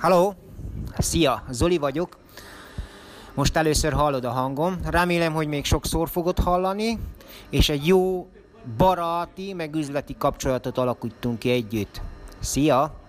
Halló! Szia! Zoli vagyok. Most először hallod a hangom. Remélem, hogy még sokszor fogod hallani, és egy jó baráti, meg üzleti kapcsolatot alakítunk ki együtt. Szia!